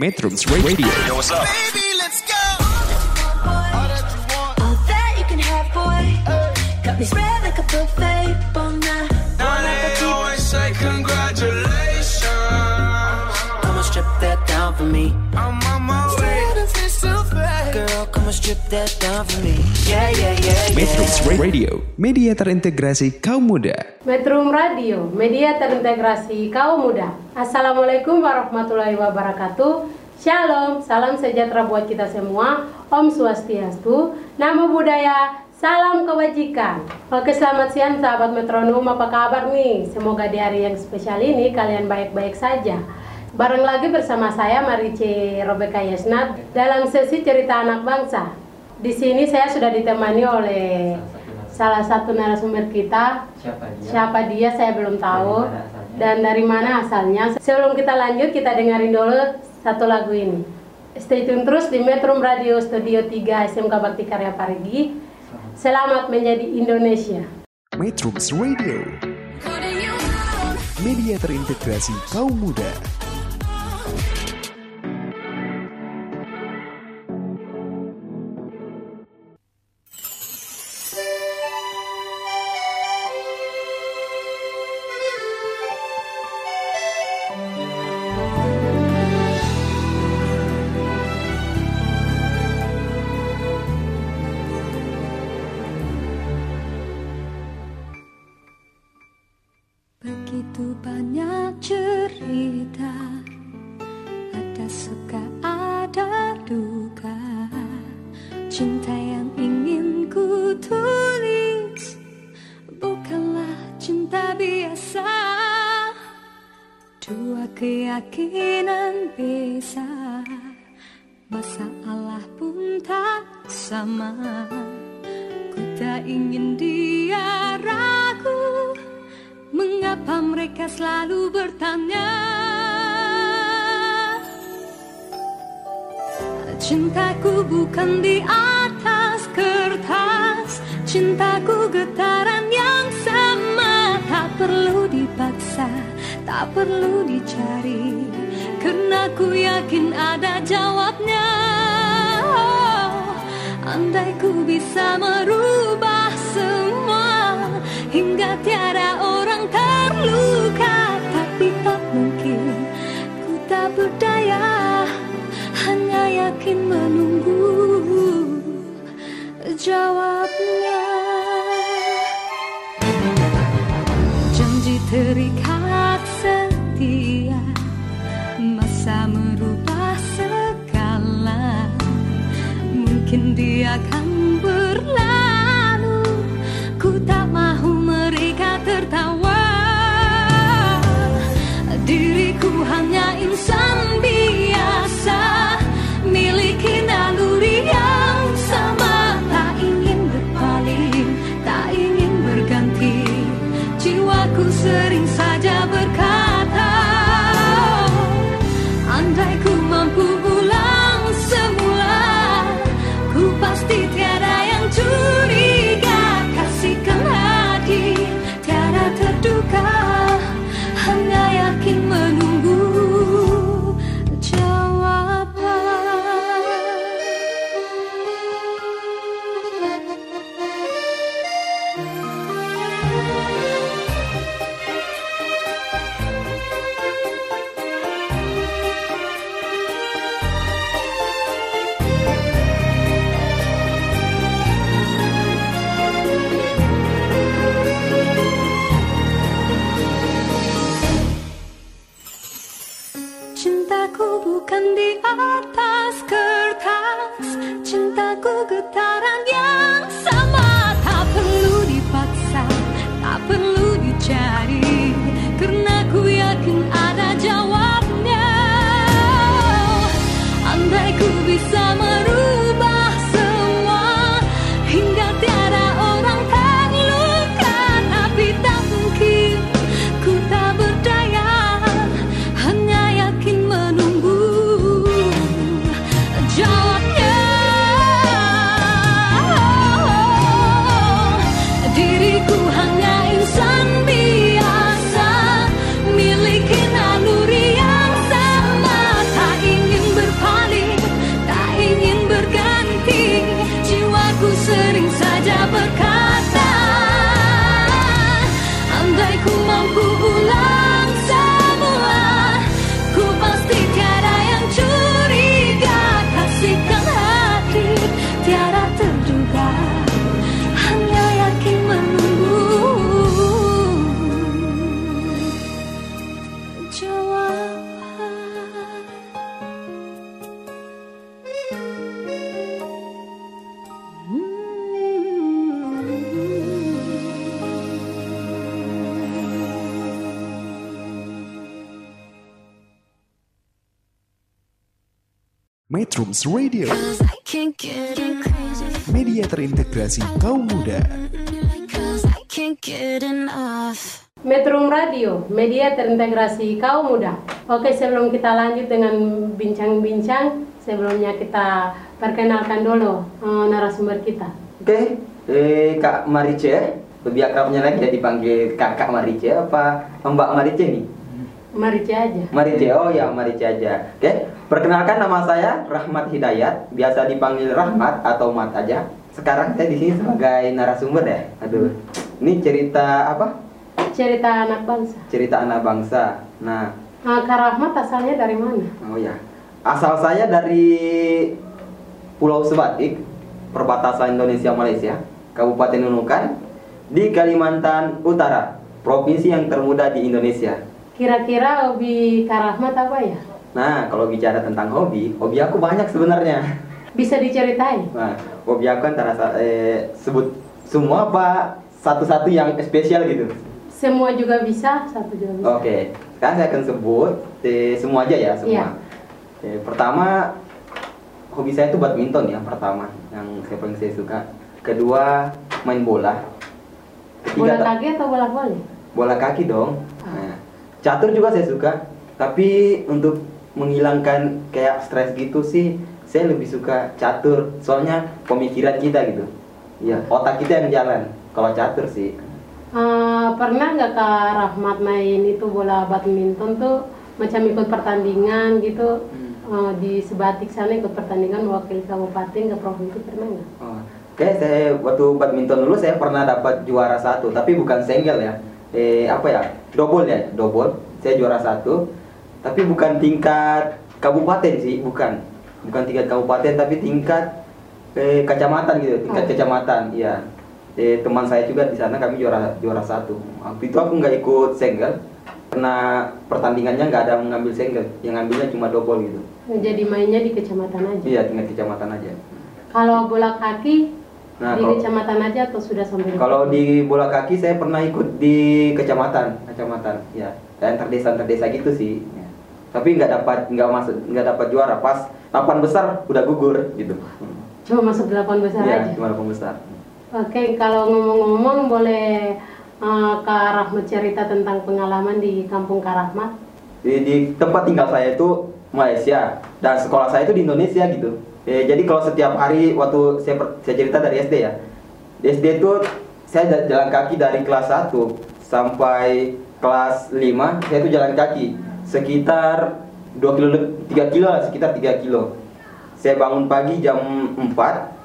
Metrums Radio. Yo, what's up? Baby, let's go. All that you can have, boy. Got me spread like a buffet. Bon Metrums yeah. Radio, media terintegrasi kaum muda. Metrum Radio, media terintegrasi kaum muda. Assalamualaikum warahmatullahi wabarakatuh. Shalom, salam sejahtera buat kita semua. Om Swastiastu, Namo Buddhaya, salam kebajikan. Oke, selamat siang sahabat metronom, apa kabar nih? Semoga di hari yang spesial ini kalian baik-baik saja. Bareng lagi bersama saya Marice Robeka Yesnat dalam sesi cerita anak bangsa. Di sini saya sudah ditemani oleh salah satu narasumber kita Siapa dia? Siapa dia saya belum tahu Dari dan dari mana asalnya. Sebelum kita lanjut kita dengerin dulu satu lagu ini. Stay tune terus di Metro Radio Studio 3 SMK Bakti Karya Parigi. Selamat menjadi Indonesia. Metrums Radio, media terintegrasi kaum muda. Dua keyakinan bisa Masalah pun tak sama. Ku tak ingin dia ragu Mengapa mereka selalu bertanya. Cintaku bukan di atas kertas Cintaku getaran Tak perlu dicari Karena ku yakin ada jawabnya. Oh, Andai ku bisa merubah semua Hingga tiada orang terluka. Tapi tak mungkin Ku tak berdaya Hanya yakin menunggu Jawabnya. Janji terikat Mungkin dia Metrums Radio, media terintegrasi kaum muda. Metrum Radio, media terintegrasi kaum muda. Oke, sebelum kita lanjut dengan bincang-bincang, sebelumnya kita perkenalkan dulu eh, narasumber kita. Oke, eh, Kak Marice, lebih akrabnya lagi ya dipanggil Kakak Marice apa Mbak Marice nih? Mari aja. Marice, oh ya Marice aja. Oke, perkenalkan nama saya Rahmat Hidayat, biasa dipanggil Rahmat atau Mat aja. Sekarang saya di sini sebagai narasumber ya. Aduh, ini cerita apa? Cerita anak bangsa. Cerita anak bangsa. Nah, Nah, Kak Rahmat asalnya dari mana? oh ya, asal saya dari Pulau Sebatik, perbatasan Indonesia Malaysia, Kabupaten Nunukan, di Kalimantan Utara, provinsi yang termuda di Indonesia. Kira-kira hobi Kak Rahmat apa ya? Nah, kalau bicara tentang hobi, hobi aku banyak sebenarnya. Bisa diceritain? Nah, hobi aku antara eh, sebut semua apa satu-satu yang spesial gitu. Semua juga bisa, satu juga bisa. Oke, sekarang saya akan sebut eh, semua aja ya semua. Iya. Eh, pertama, hobi saya itu badminton ya pertama, yang saya paling saya suka. Kedua, main bola. Bola ta- kaki atau bola voli? bola kaki dong. Catur juga saya suka, tapi untuk menghilangkan kayak stres gitu sih, saya lebih suka catur. Soalnya pemikiran kita gitu, ya otak kita yang jalan. Kalau catur sih, Eh, pernah nggak Kak Rahmat main itu bola badminton tuh macam ikut pertandingan gitu Eh, di Sebatik sana ikut pertandingan mewakili kabupaten ke provinsi pernah nggak? Oh, Oke, saya waktu badminton dulu saya pernah dapat juara satu, tapi bukan single ya. Eh apa ya? Double ya, double. Saya juara satu, tapi bukan tingkat kabupaten sih, bukan. Bukan tingkat kabupaten, tapi tingkat eh, kecamatan gitu, tingkat Oh. kecamatan. Iya. Eh, teman saya juga di sana kami juara juara satu. Waktu itu aku nggak ikut single, karena pertandingannya nggak ada mengambil single, yang ngambilnya cuma double gitu. Jadi mainnya di kecamatan aja. Iya, tingkat kecamatan aja. Kalau bola kaki Nah, di kalau- kecamatan aja atau sudah sampai Kalau di bola kaki saya pernah ikut di kecamatan, kecamatan, ya, dan terdesa terdesa gitu sih. Ya. Tapi nggak dapat nggak masuk nggak dapat juara pas papan besar udah gugur gitu. cuma masuk delapan besar Iya, aja. cuma papan besar. Oke, kalau ngomong-ngomong boleh eh, Kak Rahmat cerita tentang pengalaman di kampung Kak Rahmat? Di, di tempat tinggal saya itu Malaysia dan sekolah saya itu di Indonesia gitu. Eh, jadi kalau setiap hari waktu saya, per- saya cerita dari SD ya, di SD itu saya ja- jalan kaki dari kelas 1 sampai kelas 5 saya itu jalan kaki sekitar 2 kilo le- 3 kilo sekitar 3 kilo. Saya bangun pagi jam 4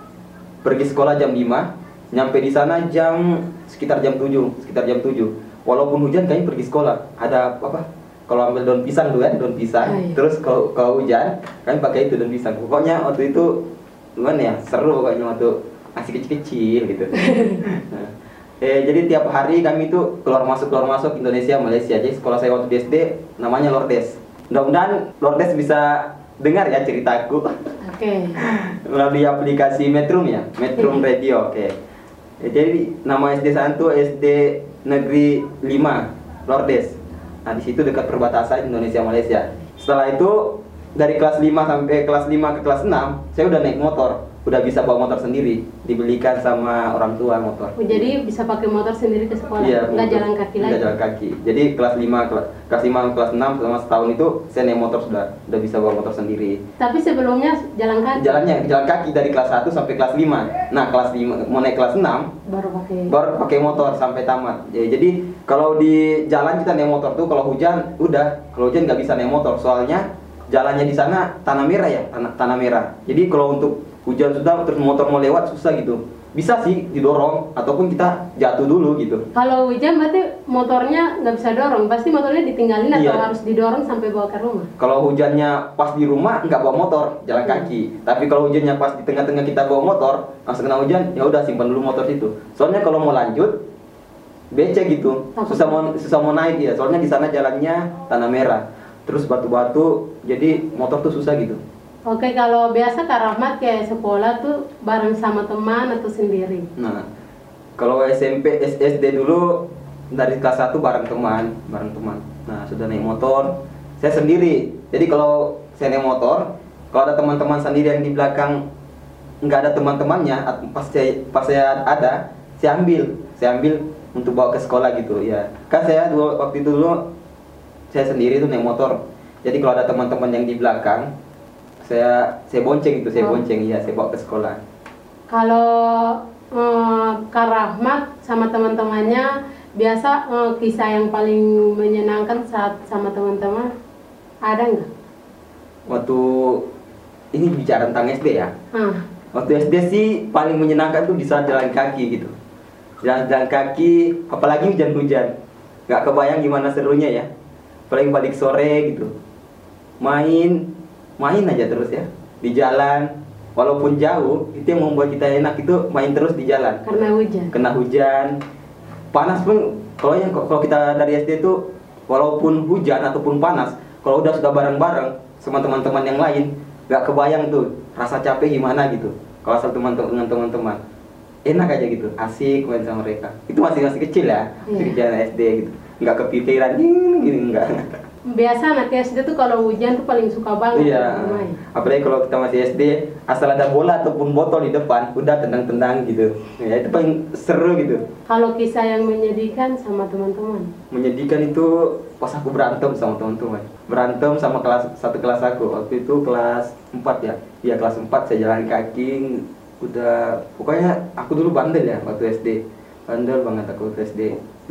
pergi sekolah jam 5 nyampe di sana jam sekitar jam 7 sekitar jam 7 walaupun hujan kami pergi sekolah. Ada apa kalau ambil daun pisang tuh kan daun pisang Ah, iya. terus kalau kalau hujan kami pakai itu daun pisang pokoknya waktu itu gimana ya seru pokoknya waktu masih kecil-kecil gitu Nah, eh, jadi tiap hari kami itu keluar masuk keluar masuk Indonesia Malaysia jadi sekolah saya waktu di SD namanya Lordes mudah-mudahan Lordes bisa dengar ya ceritaku Oke. melalui aplikasi Metrum ya, Metrum Iya. Radio. Oke. Ya, jadi nama SD saya itu SD Negeri 5 Lordes. Nah, di situ dekat perbatasan Indonesia Malaysia. Setelah itu dari kelas 5 sampai kelas 5 ke kelas 6, saya udah naik motor, udah bisa bawa motor sendiri, dibelikan sama orang tua motor. Oh, jadi bisa pakai motor sendiri ke sekolah, Iya, nggak jalan kaki lagi. Nggak jalan kaki. Jadi kelas 5 kela- kelas 5 kelas 6 selama setahun itu saya naik motor sudah udah bisa bawa motor sendiri. Tapi sebelumnya jalan kaki. Jalannya jalan kaki dari kelas 1 sampai kelas 5. Nah, kelas 5 mau naik kelas 6 Baru pakai. baru pakai motor sampai tamat. Ya, jadi kalau di jalan kita naik motor tuh kalau hujan udah, kalau hujan nggak bisa naik motor soalnya jalannya di sana tanah merah ya, tanah, tanah merah. Jadi kalau untuk hujan sudah terus motor mau lewat susah gitu. Bisa sih didorong ataupun kita jatuh dulu gitu. Kalau hujan berarti motornya nggak bisa dorong, pasti motornya ditinggalin atau Iya. harus didorong sampai bawa ke rumah. Kalau hujannya pas di rumah nggak bawa motor, jalan kaki. Tapi kalau hujannya pas di tengah-tengah kita bawa motor, langsung kena hujan, ya udah simpan dulu motor situ. Soalnya kalau mau lanjut becek gitu, susah mau susah mau naik ya. Soalnya di sana jalannya tanah merah, terus batu-batu, jadi motor tuh susah gitu. Oke, kalau biasa Kak Rahmat kayak sekolah tuh bareng sama teman atau sendiri? Nah, kalau SMP, SD dulu dari kelas 1 bareng teman, bareng teman. Nah, sudah naik motor, saya sendiri. Jadi kalau saya naik motor, kalau ada teman-teman sendiri yang di belakang nggak ada teman-temannya pas saya pas saya ada saya ambil saya ambil untuk bawa ke sekolah gitu ya kan saya waktu itu dulu saya sendiri tuh naik motor jadi kalau ada teman-teman yang di belakang saya saya bonceng itu saya Oh. bonceng ya saya bawa ke sekolah. Kalau eh, Kak Rahmat sama teman-temannya biasa eh, kisah yang paling menyenangkan saat sama teman-teman ada nggak? waktu ini bicara tentang SD ya? Ah, waktu SD sih paling menyenangkan tuh di saat jalan kaki gitu. Jalan-jalan kaki apalagi hujan-hujan. Nggak kebayang gimana serunya ya. Paling balik sore gitu. Main main aja terus ya. Di jalan walaupun jauh itu yang membuat kita enak itu main terus di jalan. Karena hujan. kena hujan. Panas pun kalau yang kalau kita dari SD itu walaupun hujan ataupun panas kalau udah sudah bareng-bareng sama teman-teman yang lain nggak kebayang tuh rasa capek gimana gitu. Kalau asal teman dengan teman-teman. Enak aja gitu asik main sama mereka. Itu masih masih kecil ya masih Iya. kecil SD gitu. Nggak kepikiran gini gini. Enggak Biasa anak SD tuh kalau hujan tuh paling suka banget iya. bermain. apalagi kalau kita masih SD asal ada bola ataupun botol di depan udah tendang-tendang gitu. Ya itu paling seru gitu. Kalau kisah yang menyedihkan sama teman-teman. menyedihkan itu pas aku berantem sama teman-teman. Berantem sama kelas satu kelas aku. Waktu itu kelas 4 ya. Iya kelas 4 saya jalan kaki udah pokoknya aku dulu bandel ya waktu SD bandel banget aku waktu SD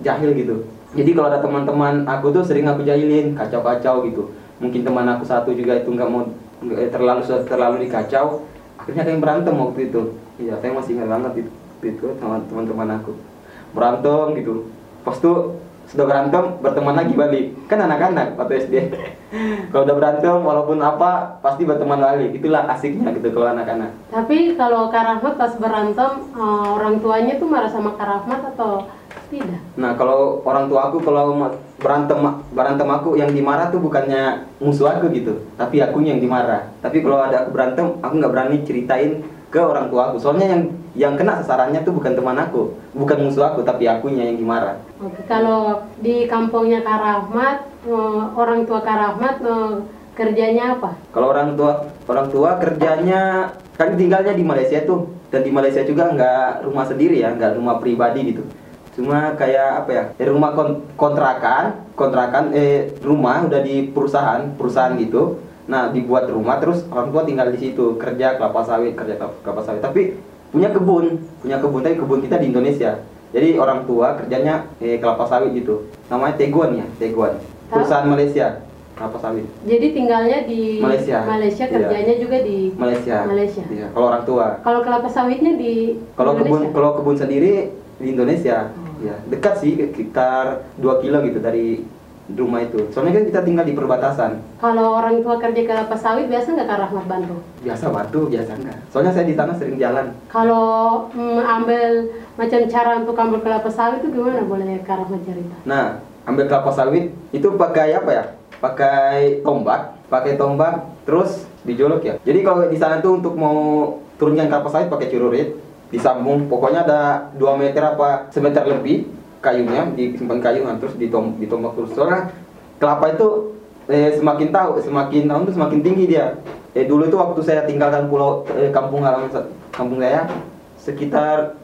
jahil gitu jadi kalau ada teman-teman aku tuh sering aku jahilin kacau-kacau gitu. Mungkin teman aku satu juga itu nggak mau nggak- terlalu terlalu dikacau. Akhirnya kayak berantem waktu itu. Iya saya masih ingat banget itu, itu sama teman-teman aku. Berantem gitu. Pas tuh sudah berantem berteman lagi balik. Kan anak-anak waktu SD kalau udah berantem walaupun apa pasti berteman lagi itulah asiknya gitu kalau anak-anak. Tapi kalau Kak Rahmat pas berantem eh, orang tuanya tuh marah sama Kak Rahmat atau tidak? nah kalau orang tua aku kalau berantem berantem aku yang dimarah tuh bukannya musuh aku gitu tapi akunya yang dimarah. Tapi kalau ada aku berantem aku nggak berani ceritain ke orang tua aku. Soalnya yang yang kena sasarannya tuh bukan teman aku bukan musuh aku tapi akunya yang dimarah. Oke, kalau di kampungnya Kak Rahmat, eh, orang tua Kak Rahmat eh, kerjanya apa? Kalau orang tua orang tua kerjanya kan tinggalnya di Malaysia tuh. Dan di Malaysia juga nggak rumah sendiri ya nggak rumah pribadi gitu cuma kayak apa ya eh, rumah kon- kontrakan kontrakan eh rumah udah di perusahaan perusahaan gitu nah dibuat rumah terus orang tua tinggal di situ kerja kelapa sawit kerja kelapa sawit tapi punya kebun punya kebun tapi kebun kita di Indonesia jadi orang tua kerjanya eh, kelapa sawit gitu namanya Teguan ya Teguan perusahaan Malaysia kelapa sawit Jadi tinggalnya di Malaysia. Malaysia, Iya. kerjanya juga di Malaysia. Malaysia. Iya, kalau orang tua. Kalau kelapa sawitnya di Kalau kebun kalau kebun sendiri di Indonesia. Ya, dekat sih sekitar 2 kilo gitu dari rumah itu. Soalnya kan kita tinggal di perbatasan. Kalau orang tua kerja kelapa sawit biasa nggak Kak Rahmat bantu? Biasa bantu, biasa enggak. Soalnya saya di sana sering jalan. Kalau mm, ambil macam cara untuk ambil kelapa sawit itu gimana? Boleh Kak Rahmat cerita? Nah, ambil kelapa sawit itu pakai apa ya? Pakai tombak, pakai tombak terus dijolok ya. Jadi kalau di sana tuh untuk mau turunkan kelapa sawit pakai celurit, disambung pokoknya ada 2 meter apa semeter lebih kayunya disimpan kayu nah, terus ditom ditombak terus. Soalnya kelapa itu eh, semakin tahu semakin tahun tuh semakin tinggi dia. Eh dulu itu waktu saya tinggalkan pulau eh, kampung halaman kampung saya sekitar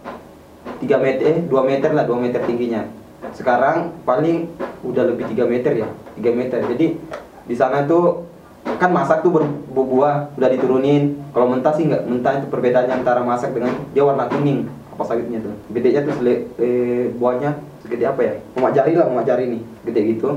3 meter eh 2 meter lah 2 meter tingginya sekarang paling udah lebih 3 meter ya 3 meter jadi di sana tuh kan masak tuh berbuah udah diturunin. Kalau mentah sih nggak mentah itu perbedaannya antara masak dengan dia warna kuning apa sawitnya tuh. Gedenya tuh sele, eh, buahnya segede apa ya? Emak jari lah emak jari nih gede gitu.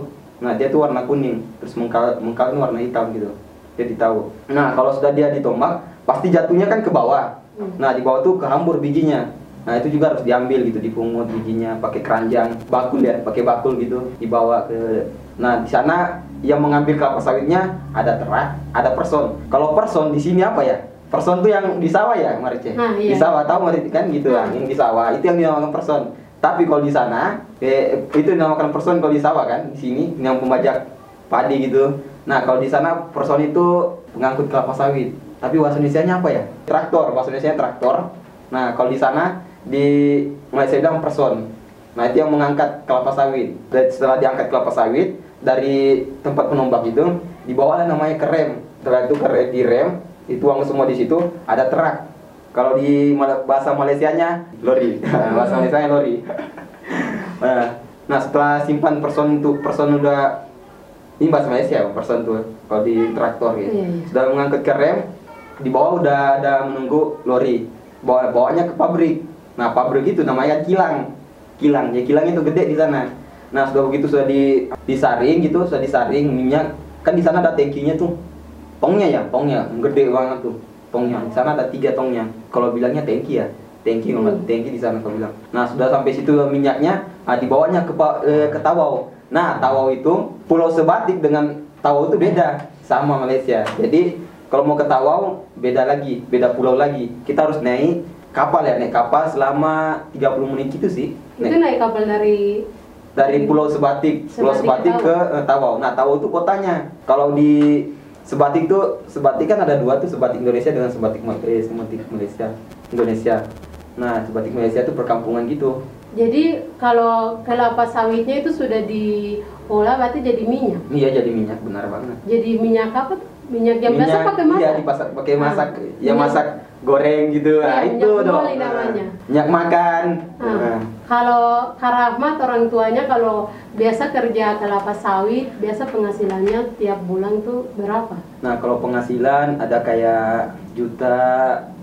Nah dia tuh warna kuning terus mengkal mengkal warna hitam gitu. Jadi tahu nah kalau sudah dia ditombak pasti jatuhnya kan ke bawah. Nah di bawah tuh kehambur bijinya. Nah itu juga harus diambil gitu, dipungut bijinya pakai keranjang, bakul ya, pakai bakul gitu, dibawa ke. Nah di sana yang mengambil kelapa sawitnya ada terak, ada person. Kalau person di sini apa ya? Person tuh yang di sawah ya, Marice? Ah, iya. Di sawah tahu Marice kan gitu Ah. lah, yang di sawah itu yang dinamakan person. Tapi kalau di sana, eh, itu dinamakan person kalau di sawah kan, di sini yang pembajak padi gitu. Nah kalau di sana person itu pengangkut kelapa sawit. Tapi bahasa Indonesia apa ya? Traktor, bahasa Indonesia traktor. Nah kalau di sana di Malaysia bilang person. Nah itu yang mengangkat kelapa sawit. Dan setelah diangkat kelapa sawit dari tempat penombak itu dibawa namanya ke rem. Setelah itu ke direm, dituang semua di situ ada terak. Kalau di bahasa Malaysianya lori. bahasa Malaysianya lori. Nah, nah setelah simpan person itu person udah ini bahasa Malaysia person tuh kalau di traktor gitu. Iya, iya. sudah mengangkut ke rem di bawah udah ada menunggu lori. Bawa bawanya ke pabrik. Nah pabrik itu namanya kilang. Kilang ya kilang itu gede di sana nah sudah begitu sudah di disaring gitu sudah disaring minyak. Kan di sana ada tangkinya tuh. Tongnya ya tongnya. Gede banget tuh tongnya. Di sana ada tiga tongnya. Kalau bilangnya tangki ya. Tangki hmm. tangki di sana kalau bilang. Nah sudah sampai situ minyaknya. Ah, dibawanya ke eh, ke Tawau. Nah Tawau itu pulau sebatik dengan Tawau itu beda sama Malaysia. Jadi kalau mau ke Tawau beda lagi beda pulau lagi. Kita harus naik kapal ya naik kapal selama 30 menit gitu sih. Itu naik kapal dari dari Pulau Sebatik, Pulau Sebatik Sebatik ke ke eh, Tawau. Nah, Tawau itu kotanya. Kalau di Sebatik tuh Sebatik kan ada dua tuh Sebatik Indonesia dengan Sebatik Ma- eh, Sebatik Malaysia. Indonesia. Nah, Sebatik Malaysia itu perkampungan gitu. Jadi kalau kelapa sawitnya itu sudah diolah berarti jadi minyak. Iya jadi minyak benar banget. Jadi minyak apa? tuh? Minyak yang biasa pakai masak. Iya, dipasak pakai Ah. masak. Ya Minyak- masak goreng gitu. Iya, Nah, minyak itu dong. namanya. Minyak makan. Nah, Nah. Kalau Karahmat orang tuanya kalau biasa kerja kelapa sawit, biasa penghasilannya tiap bulan tuh berapa? Nah, kalau penghasilan ada kayak juta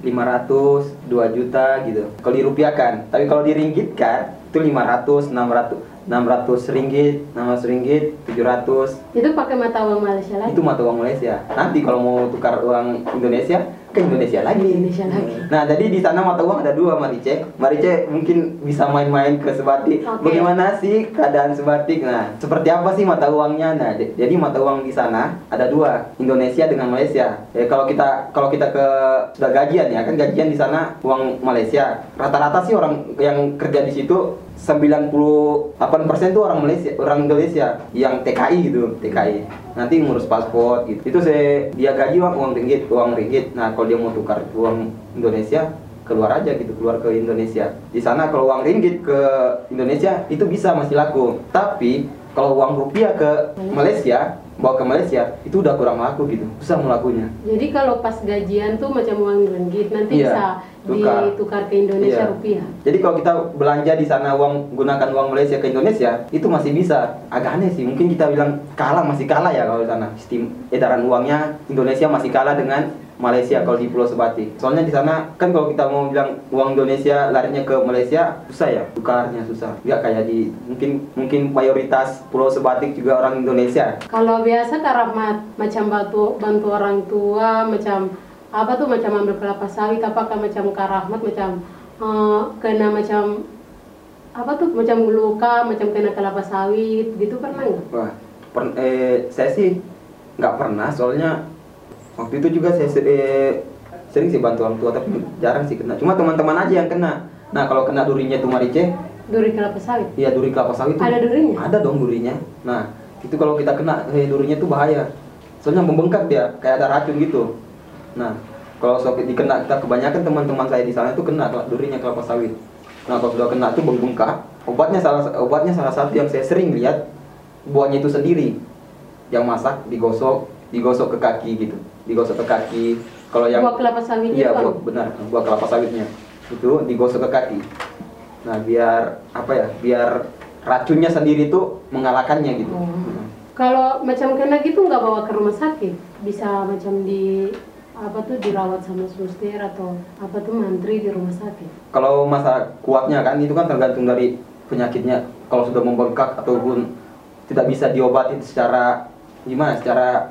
lima ratus, dua juta gitu. Kalau dirupiahkan, tapi kalau diringgitkan itu 500, 600, 600 ringgit, 600 ringgit, 700. Itu pakai mata uang Malaysia lagi. Itu mata uang Malaysia. Nanti kalau mau tukar uang Indonesia ke Indonesia lagi. Indonesia lagi. Nah, jadi di sana mata uang ada dua, Marice. Marice mungkin bisa main-main ke Sebatik. Oke. Bagaimana sih keadaan Sebatik? Nah, seperti apa sih mata uangnya? Nah, jadi mata uang di sana ada dua, Indonesia dengan Malaysia. Ya, kalau kita kalau kita ke sudah gajian ya, kan gajian di sana uang Malaysia. Rata-rata sih orang yang kerja di situ 98% tuh orang Malaysia, orang Indonesia yang TKI gitu, TKI. Nanti ngurus paspor gitu. Itu saya dia gaji uang uang ringgit, uang ringgit. Nah, kalau dia mau tukar uang Indonesia keluar aja gitu, keluar ke Indonesia. Di sana kalau uang ringgit ke Indonesia itu bisa masih laku. Tapi kalau uang rupiah ke Malaysia, bawa ke Malaysia itu udah kurang laku gitu. Susah melakunya. Jadi kalau pas gajian tuh macam uang ringgit nanti Iya, bisa tukar. ditukar ke Indonesia Iya. rupiah. Jadi kalau kita belanja di sana uang gunakan uang Malaysia ke Indonesia itu masih bisa. Agak aneh sih. Mungkin kita bilang kalah masih kalah ya kalau di sana. Sistem edaran uangnya Indonesia masih kalah dengan Malaysia kalau di Pulau Sebatik. Soalnya di sana kan kalau kita mau bilang uang Indonesia larinya ke Malaysia susah ya, tukarnya susah. Nggak kayak di mungkin mungkin mayoritas Pulau Sebatik juga orang Indonesia. Kalau biasa Karahmat macam bantu bantu orang tua macam apa tuh macam ambil kelapa sawit apakah macam Karahmat macam eh, kena macam apa tuh macam luka macam kena kelapa sawit gitu pernah nggak? Wah, per- eh, saya sih nggak pernah soalnya waktu itu juga saya eh, sering sih bantu orang tua tapi jarang sih kena. Cuma teman-teman aja yang kena. Nah kalau kena durinya itu Marice, Duri kelapa sawit. iya duri kelapa sawit itu Ada durinya? Ada dong durinya. Nah itu kalau kita kena eh, durinya itu bahaya. Soalnya membengkak dia, kayak ada racun gitu. Nah kalau so dikena kita kebanyakan teman-teman saya di sana itu kena durinya kelapa sawit. Nah kalau sudah kena itu membengkak, obatnya salah obatnya salah satu yang saya sering lihat buahnya itu sendiri. Yang masak digosok digosok ke kaki gitu. Digosok ke kaki. Kalau yang Buah kelapa sawitnya iya buah benar. Buah kelapa sawitnya. Itu digosok ke kaki. Nah biar apa ya biar racunnya sendiri tuh mengalahkannya gitu. Oh. Kalau macam kena gitu nggak bawa ke rumah sakit, bisa macam di apa tuh dirawat sama suster atau apa tuh mantri di rumah sakit. kalau masa kuatnya kan itu kan tergantung dari penyakitnya. Kalau sudah membengkak ataupun tidak bisa diobatin secara gimana secara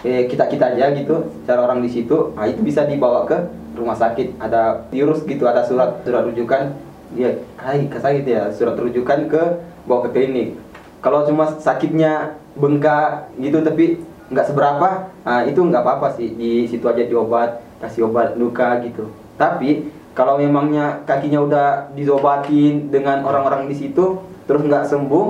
eh, kita kita aja gitu secara orang di situ nah itu bisa dibawa ke rumah sakit. Ada diurus gitu ada surat surat rujukan. Ya kayak sakit ya surat rujukan ke bawa ke klinik. Kalau cuma sakitnya bengkak gitu tapi nggak seberapa nah itu nggak apa-apa sih. Di situ aja diobat kasih obat luka gitu. Tapi kalau memangnya kakinya udah dizobatin dengan orang-orang di situ terus nggak sembuh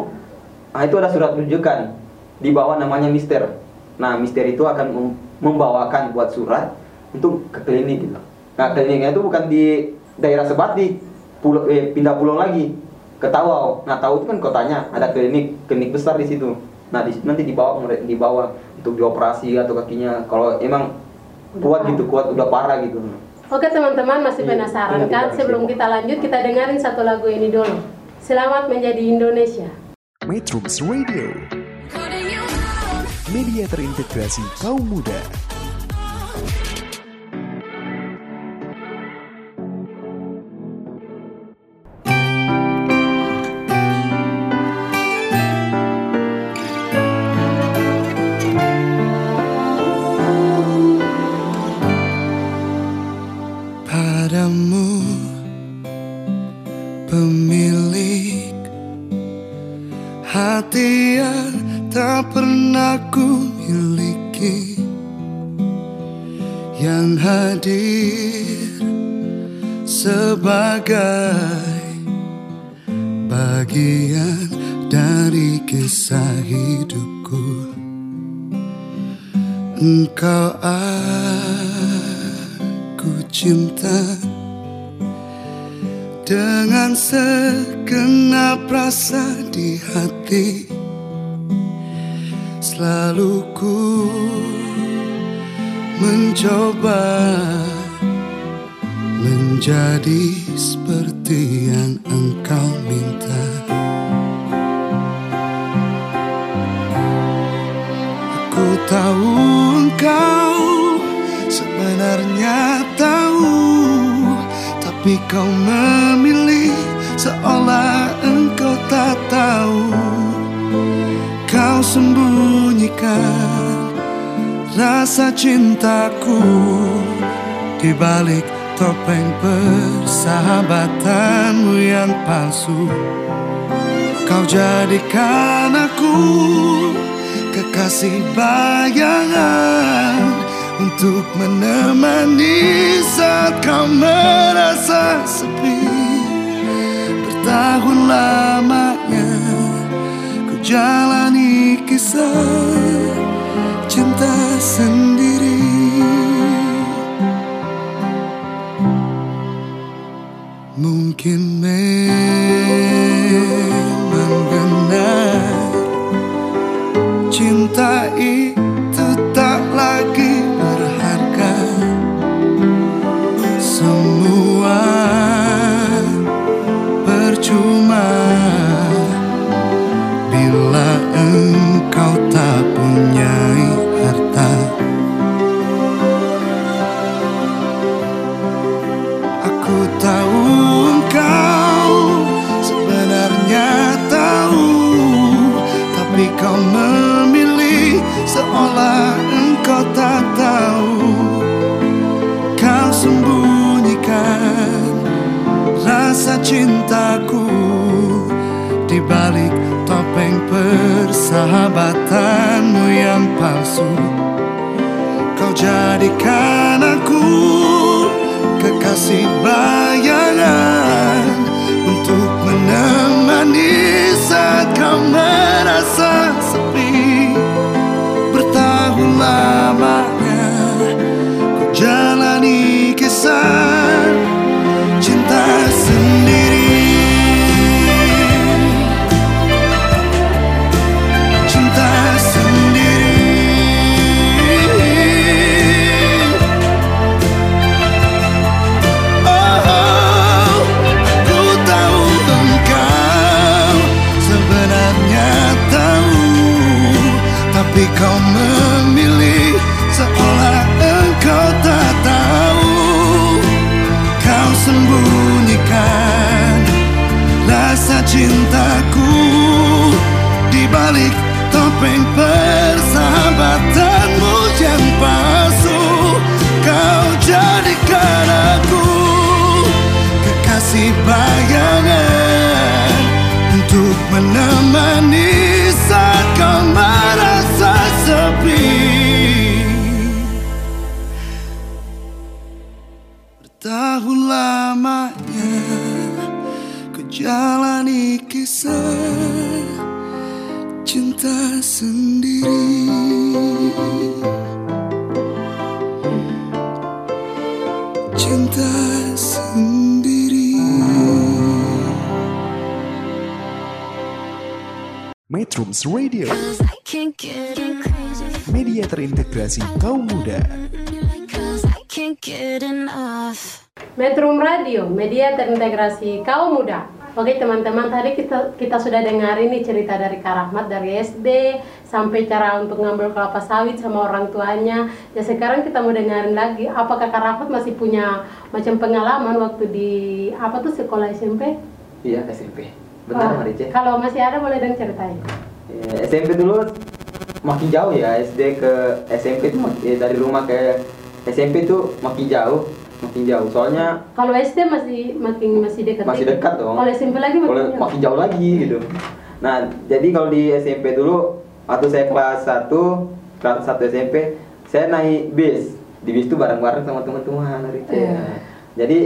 nah itu ada surat rujukan. Di bawah namanya mister. Nah mister itu akan mem- membawakan buat surat untuk ke klinik gitu. Nah kliniknya itu bukan di daerah Sebatik pulau eh, pindah pulau lagi. Ke Tawau. Nah Tawau itu kan kotanya ada klinik klinik besar di situ nah di, nanti dibawa dibawa untuk dioperasi atau kakinya. Kalau emang kuat gitu kuat udah parah gitu. Oke teman-teman masih iya, penasaran kan? sebelum kita lanjut kita dengerin satu lagu ini dulu. Selamat menjadi Indonesia. Metro Radio. Media terintegrasi kaum muda. merasa sepi. Bertahun lamanya ku jalani kisah cinta sendiri. Mungkin arrebatar. Kau memilih Seolah engkau tak tahu. Kau sembunyikan Rasa cintaku Di balik topeng Drums Radio. Media terintegrasi kaum muda. Metrum Radio, media terintegrasi kaum muda. Oke teman-teman, tadi kita, kita sudah dengar ini cerita dari Kak Rahmat dari SD Sampai cara untuk ngambil kelapa sawit sama orang tuanya. Ya sekarang kita mau dengarin lagi Apakah Kak Rahmat masih punya macam pengalaman waktu di apa tuh sekolah SMP? Iya SMP Benar Wah, Marice. Kalau masih ada boleh dong ceritain. Ya, SMP dulu makin jauh ya SD ke SMP itu eh, dari rumah ke SMP itu makin jauh, makin jauh. Soalnya Kalau SD masih makin masih dekat. Masih dikit. dekat dong. Kalau SMP lagi makin jauh. makin jauh lagi gitu. Nah, jadi kalau di SMP dulu waktu saya kelas 1, kelas 1 SMP, saya naik bis. Di bis itu bareng-bareng sama teman-teman Rice. Iya. Jadi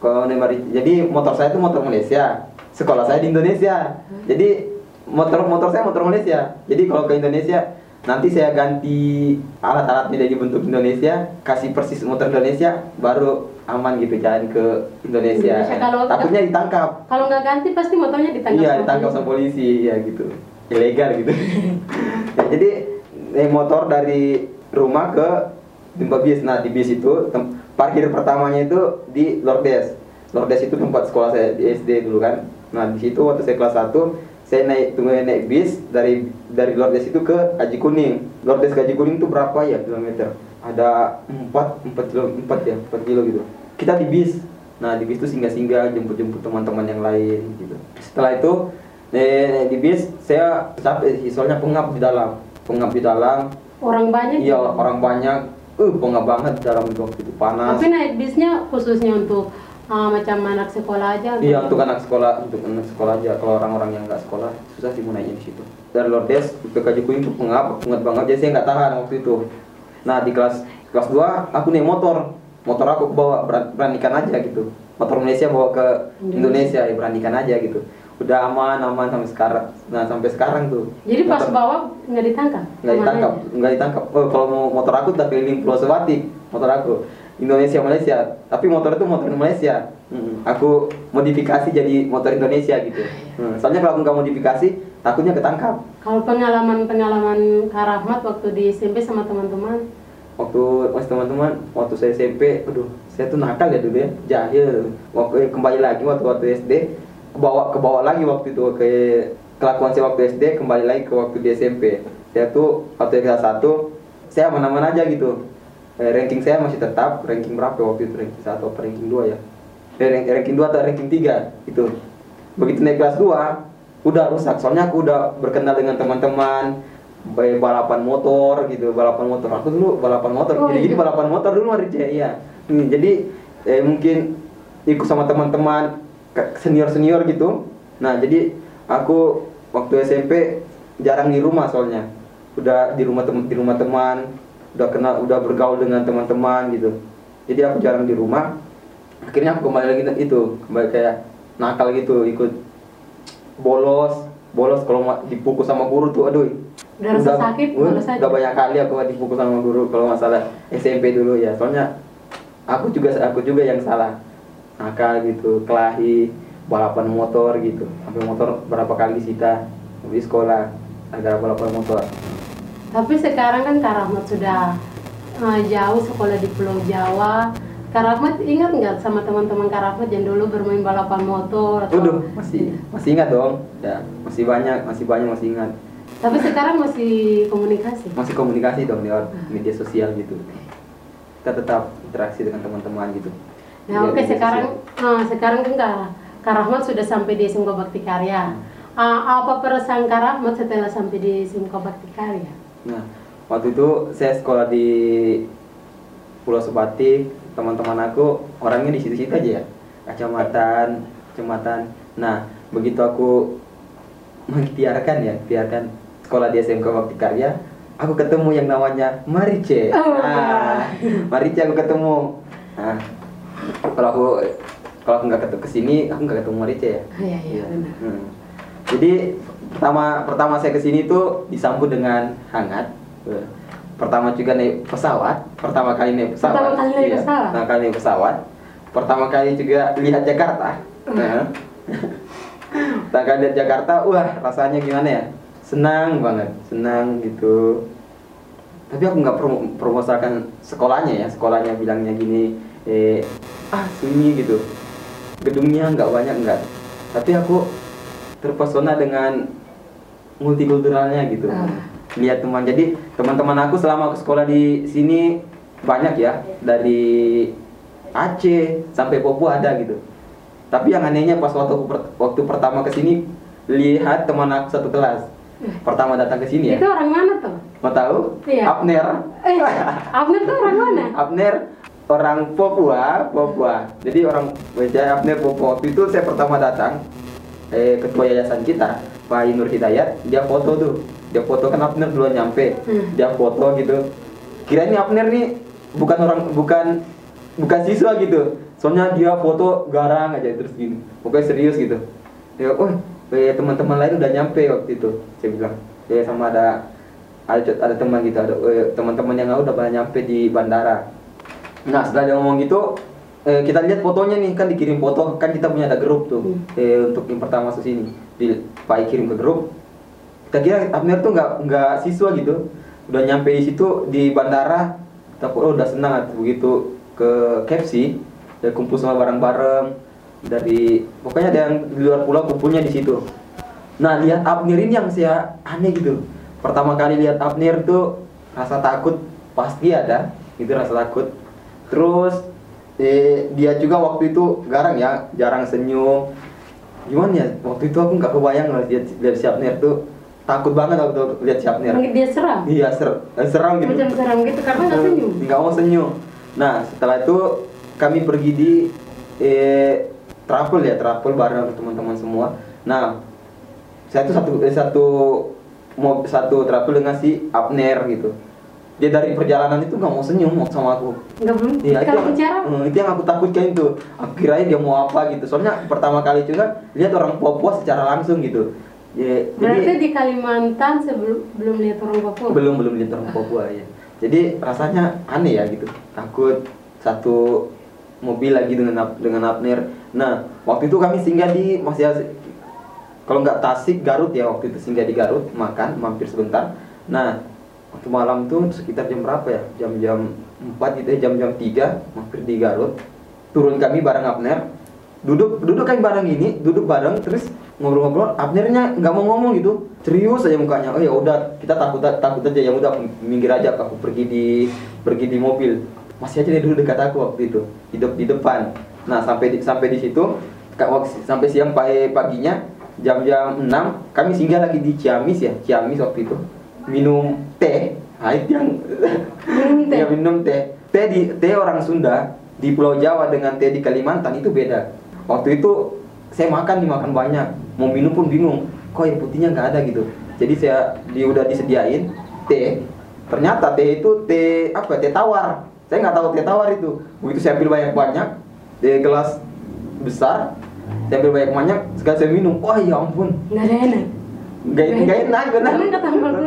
kalau jadi motor saya itu motor Malaysia. Sekolah saya di Indonesia. Jadi motor motor saya motor Malaysia. Jadi kalau ke Indonesia nanti saya ganti alat-alatnya dari bentuk Indonesia, kasih persis motor Indonesia, baru aman gitu jalan ke Indonesia. Indonesia, kalau- Takutnya ditangkap. Kalau nggak ganti pasti motornya ditangkap. Iya ditangkap sama polisi ya gitu ilegal gitu. Ya, jadi naik motor dari rumah ke tempat bis. Nah di bis itu parkir pertamanya itu di Lordes. Lordes itu tempat sekolah saya di SD dulu kan. Nah di situ waktu saya kelas 1 saya naik tunggu naik bis dari dari Lordes itu ke Haji Kuning. Lordes ke Haji Kuning itu berapa ya kilometer? Ada 4 4 kilo 4 ya 4 kilo gitu. Kita di bis. Nah di bis itu singgah-singgah jemput-jemput teman-teman yang lain gitu. Setelah itu eh, di bis saya capek sih soalnya pengap di dalam. Pengap di dalam. Orang banyak. Iya orang banyak. Uh pengap banget dalam waktu itu panas. Tapi naik bisnya khususnya untuk ah, macam anak sekolah aja. Iya untuk anak sekolah untuk anak sekolah aja kalau orang-orang yang nggak sekolah susah sih mau naiknya di situ. Dari Lordes ke Kajukuing itu pengap pengap banget jadi saya nggak tahan waktu itu. Nah di kelas kelas 2 aku naik motor motor aku bawa beran- beranikan aja gitu. Motor Malaysia bawa ke Indonesia ya beranikan aja gitu. Udah aman aman sampai sekarang. Nah sampai sekarang tuh. Jadi pas Motor- bawa nggak ditangkap. nggak ditangkap nggak ditangkap oh, kalau mau motor aku udah keliling Pulau Sebatik motor aku Indonesia Malaysia. Tapi motor itu motor Malaysia. Mm, aku modifikasi jadi motor Indonesia gitu. Hmm, soalnya kalau aku nggak modifikasi takutnya ketangkap. Kalau pengalaman-pengalaman Kak Rahmat waktu di SMP sama teman-teman, waktu masih teman-teman waktu saya SMP aduh saya tuh nakal ya dulu ya jahil. Waktu kembali lagi waktu waktu SD kebawa kebawa lagi waktu itu ke kelakuan saya waktu SD kembali lagi ke waktu di SMP saya tuh waktu kelas satu saya aman-aman aja gitu Eh, ranking saya masih tetap ranking berapa waktu itu? Ranking satu atau ranking dua ya? Eh, rank- ranking dua atau ranking tiga itu begitu naik kelas 2 udah rusak. Soalnya aku udah berkenal dengan teman-teman baik balapan motor gitu balapan motor. Aku dulu balapan motor Oh, jadi iya. jadi balapan motor dulu Marice iya. Hmm, jadi eh, mungkin ikut sama teman-teman senior senior gitu. Nah jadi aku waktu SMP jarang di rumah soalnya. Udah di rumah teman di rumah teman udah kenal udah bergaul dengan teman-teman gitu. Jadi aku jarang di rumah. Akhirnya aku kembali lagi itu kembali kayak nakal gitu ikut bolos bolos kalau dipukul sama guru tuh aduh. Udah rasa sakit, uh, bolos aja. udah banyak kali aku dipukul sama guru kalau masalah SMP dulu ya. Soalnya aku juga aku juga yang salah. Nakal gitu kelahi balapan motor gitu. Sampai motor berapa kali disita di sekolah ada balapan motor tapi sekarang kan Kak Rahmat sudah eh, jauh sekolah di Pulau Jawa. Kak Rahmat ingat nggak sama teman-teman Kak Rahmat yang dulu bermain balapan motor? Atau... Waduh, masih masih ingat dong. Ya, masih banyak, masih banyak masih ingat. Tapi sekarang masih komunikasi. Masih komunikasi dong lewat media sosial gitu. Kita tetap interaksi dengan teman-teman gitu. Nah, oke media sekarang eh, sekarang kan Kak, Rahmat sudah sampai di SMK Bakti Karya. Eh, apa perasaan Kak Rahmat setelah sampai di SMK Bakti Karya? Nah, waktu itu saya sekolah di Pulau Sebatik, teman-teman aku orangnya di situ-situ aja ya. Kecamatan, kecamatan. Nah, begitu aku mengikhtiarkan ya, ikhtiarkan sekolah di SMK Bakti Karya, aku ketemu yang namanya Marice. Oh. Nah, Marice aku ketemu. Nah, kalau aku kalau aku nggak ketemu ke sini, aku nggak ketemu Marice ya. Iya, iya, benar. Hmm. Jadi pertama pertama saya ke sini tuh disambut dengan hangat. Eh, Pertama juga naik pesawat. Pertama kali naik pesawat. Pertama kali naik Iya, pesawat? Pertama kali naik pesawat. Pertama kali juga lihat Jakarta. Nah. Pertama kali lihat Jakarta, wah rasanya gimana ya? Senang banget, senang gitu. tapi aku nggak promo promosakan sekolahnya ya sekolahnya bilangnya gini eh ah sunyi gitu gedungnya nggak banyak nggak tapi aku terpesona dengan multikulturalnya gitu. Ah. lihat teman jadi teman-teman aku selama aku sekolah di sini banyak ya dari Aceh sampai Papua ada gitu. Tapi yang anehnya pas waktu waktu pertama ke sini lihat teman aku satu kelas. Pertama datang ke sini ya. Itu orang mana tuh? mau tahu? Iya. Abner. Eh, Abner tuh orang mana? Abner orang Papua Papua. Jadi orang Wijaya Abner Papua. Waktu itu saya pertama datang eh, ketua yayasan kita Pak Nur Hidayat dia foto tuh. Dia foto kan Abner duluan nyampe. Hmm. dia foto gitu. Kira ini Abner nih bukan orang bukan bukan siswa gitu. Soalnya dia foto garang aja terus gini. Pokoknya serius gitu. Ya oh teman-teman lain udah nyampe waktu itu saya bilang. Ya sama ada ada ada teman gitu ada eh, teman-teman yang udah pada nyampe di bandara. Nah setelah dia ngomong gitu eh, kita lihat fotonya nih kan dikirim foto kan kita punya ada grup tuh. Hmm. eh, untuk yang pertama masuk sini di kirim ke grup. Kita kira Abner tuh nggak nggak siswa gitu. Udah nyampe di situ di bandara kita oh, udah senang atuh begitu. Ke KFC dan kumpul sama bareng-bareng. Dari pokoknya ada yang di luar pulau kumpulnya di situ. Nah lihat Abner ini yang saya aneh gitu. Pertama kali lihat Abner tuh rasa takut. Pasti ada itu rasa takut. Terus eh, dia juga waktu itu garang ya jarang senyum gimana ya waktu itu aku nggak kebayang lah lihat lihat si Abner tuh. Takut banget waktu lihat si Abner. Dia seram. iya ser eh, seram gitu. Macam seram gitu karena nggak senyum. nggak mau senyum. Nah setelah itu kami pergi di eh, travel ya travel bareng teman-teman semua. Nah saya tuh satu eh, satu mau satu travel dengan si Abner gitu dia dari perjalanan itu nggak mau senyum sama aku Nggak belum. Kalau yang, bicara, Hmm, itu yang aku takutkan itu. Aku kirain dia mau apa gitu. Soalnya pertama kali juga lihat orang Papua secara langsung gitu. Ya, berarti jadi di Kalimantan sebelum belum lihat orang Papua. belum belum lihat orang Papua ya. Jadi rasanya aneh ya gitu. Takut satu mobil lagi dengan dengan Abner. Nah, waktu itu kami singgah di masih kalau nggak Tasik Garut ya waktu itu singgah di Garut makan mampir sebentar. Nah, waktu malam tuh sekitar jam berapa ya? Jam-jam 4 gitu ya, jam-jam 3 mampir di Garut. Turun kami bareng Abner. Duduk duduk kami bareng ini, duduk bareng terus ngobrol-ngobrol. Abnernya nggak mau ngomong gitu. Serius aja mukanya. Oh ya udah, kita takut takut aja ya udah minggir aja aku pergi di pergi di mobil. Masih aja dia dulu dekat aku waktu itu, hidup di depan. Nah, sampai di, sampai di situ sampai siang pagi paginya jam-jam 6 kami singgah lagi di Ciamis ya, Ciamis waktu itu minum teh. Nah, itu yang Minum teh. Ya, minum teh. Teh di teh orang Sunda di Pulau Jawa dengan teh di Kalimantan itu beda. Waktu itu saya makan dimakan banyak, mau minum pun bingung. Kok air putihnya nggak ada gitu. Jadi saya di udah disediain teh. Ternyata teh itu teh apa? Teh tawar. Saya nggak tahu teh tawar itu. Begitu saya ambil banyak-banyak di gelas besar, saya ambil banyak-banyak, sekali saya minum. Wah ya ampun, Nggak ada enak. Gak, gak enak benar.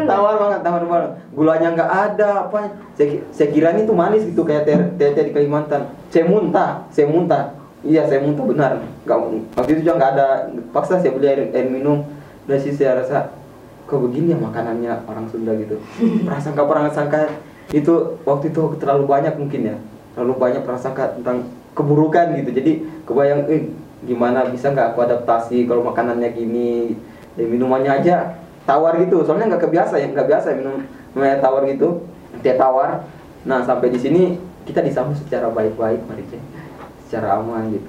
Tawar banget, tawar banget. Gulanya nggak ada apa. Saya, ki- saya kira ini tuh manis gitu kayak teh teh teh di Kalimantan. Saya muntah, saya muntah. Iya, saya muntah benar. Gak, waktu itu juga nggak ada. Paksa saya beli air, air minum. Dan sih saya rasa kok begini ya makanannya orang Sunda gitu. Prasangka prasangka itu waktu itu terlalu banyak mungkin ya. Terlalu banyak prasangka tentang keburukan gitu. Jadi kebayang, eh gimana bisa nggak aku adaptasi kalau makanannya gini ya, minumannya aja tawar gitu. Soalnya nggak kebiasa ya nggak biasa minum minum tawar gitu. Teh tawar. Nah sampai di sini kita disambut secara baik-baik Marice secara aman gitu.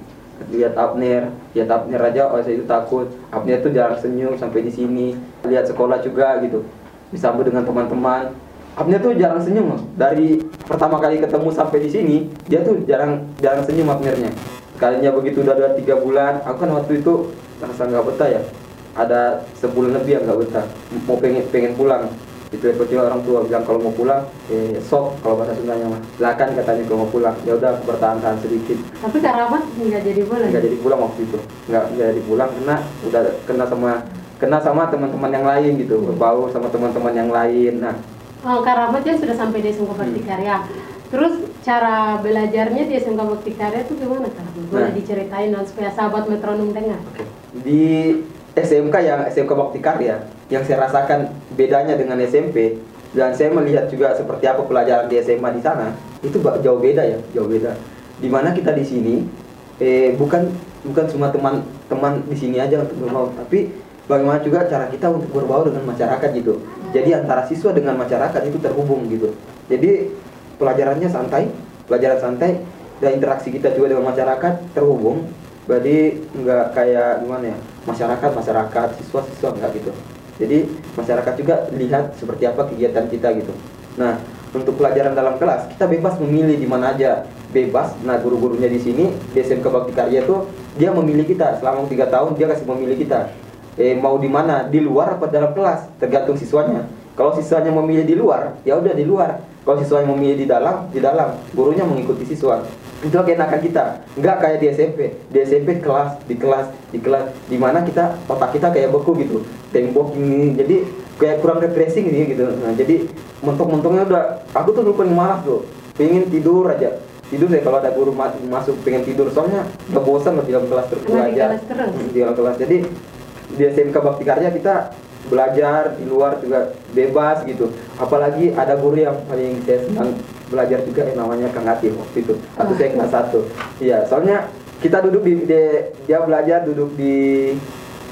Lihat Abner lihat Abner aja oh saya itu takut. Abner tuh jarang senyum sampai di sini. Lihat sekolah juga gitu. Disambut dengan teman-teman. Abner tuh jarang senyum loh. dari pertama kali ketemu sampai di sini dia tuh jarang jarang senyum Abnernya. Kalinya begitu udah udah tiga bulan aku kan waktu itu merasa nggak betah ya ada sebulan lebih yang nggak betah mau pengen pengen pulang itu ya orang tua bilang kalau mau pulang eh sok kalau bahasa Sundanya mah silakan katanya kalau mau pulang ya udah aku bertahan tahan sedikit Tapi Karabat nggak jadi boleh. nggak jadi pulang waktu itu nggak jadi pulang karena udah kena sama kena sama teman-teman yang lain gitu berbau sama teman-teman yang lain nah Oh, Karabat dia sudah sampai di SMK Bakti Hmm. Karya. Terus cara belajarnya di SMK Bakti Karya itu gimana Karabat? Boleh Nah. diceritain dan supaya sahabat metronom dengar. Oke. Di SMK yang SMK Bakti Karya, yang saya rasakan bedanya dengan SMP, dan saya melihat juga seperti apa pelajaran di SMA di sana itu jauh beda ya jauh beda. Di mana kita di sini eh bukan bukan cuma teman-teman di sini aja untuk berbaur tapi bagaimana juga cara kita untuk berbaur dengan masyarakat gitu. Jadi antara siswa dengan masyarakat itu terhubung gitu. Jadi pelajarannya santai pelajaran santai dan interaksi kita juga dengan masyarakat terhubung. Berarti nggak kayak gimana ya masyarakat masyarakat siswa siswa nggak gitu. Jadi masyarakat juga lihat seperti apa kegiatan kita gitu. Nah untuk pelajaran dalam kelas kita bebas memilih di mana aja. Bebas nah guru-gurunya di sini di SMK Bakti Karya tuh dia memilih kita. Selama tiga tahun dia kasih memilih kita. Eh mau di mana? Di luar apa dalam kelas? Tergantung siswanya. Kalau siswanya memilih di luar ya udah di luar. Kalau siswanya memilih di dalam di dalam. Gurunya mengikuti siswa itu keenakan kita. Nggak kayak di SMP di SMP kelas di kelas di kelas. Di mana kita otak kita kayak beku gitu. Tembok ini. Jadi kayak kurang refreshing ini gitu. Nah jadi mentok-mentoknya udah aku tuh dulu paling malas tuh pengen tidur aja. Tidur deh kalau ada guru ma- masuk pengen tidur. Soalnya udah bosan di dalam kelas terus di belajar. kelas terus. Hmm, di dalam kelas. Jadi di SMK Bakti Karya kita belajar di luar juga bebas gitu. Apalagi ada guru yang paling saya senang belajar juga yang namanya Kang Ati waktu itu. Waktu saya kelas satu. Iya soalnya kita duduk di, di- dia belajar duduk di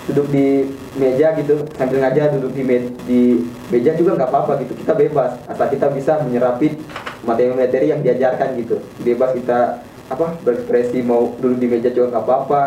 duduk di meja gitu. Sambil ngajar duduk di, me- di meja juga nggak apa-apa gitu. Kita bebas asal kita bisa menyerapi materi-materi yang diajarkan gitu. Bebas kita apa berekspresi mau duduk di meja juga nggak apa-apa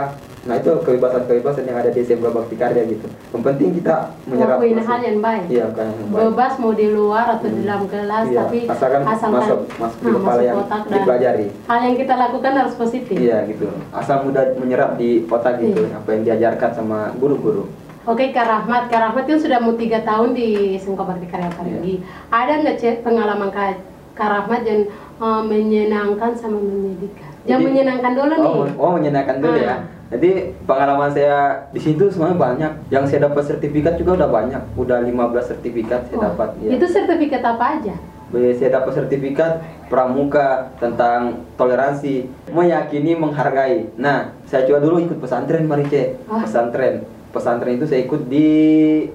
nah itu kebebasan-kebebasan yang ada di SMK Bakti Karya gitu yang penting kita menyerap hal yang baik. iya yang baik. Bebas mau di luar atau di dalam kelas, Iya, tapi asalkan masuk- masuk di nah, kepala yang dipelajari. hal yang kita lakukan harus positif. iya gitu asal mudah menyerap di otak gitu Iya. apa yang diajarkan sama guru-guru Oke Kak Rahmat, Kak Rahmat itu sudah mau tiga tahun di SMK Bakti Karya Parigi. Ada nggak Cek, pengalaman Kak, Kak Rahmat yang eh, menyenangkan sama menyedihkan? Yang menyenangkan dulu nih. Oh, oh menyenangkan dulu ya. Jadi pengalaman saya di situ semuanya banyak. Yang saya dapat sertifikat juga udah banyak. Udah 15 sertifikat saya Oh, dapat. ya. Itu sertifikat apa aja? Saya dapat sertifikat pramuka tentang toleransi, meyakini, menghargai. Nah, saya juga dulu ikut pesantren Marice. Ah. Pesantren. Pesantren itu saya ikut di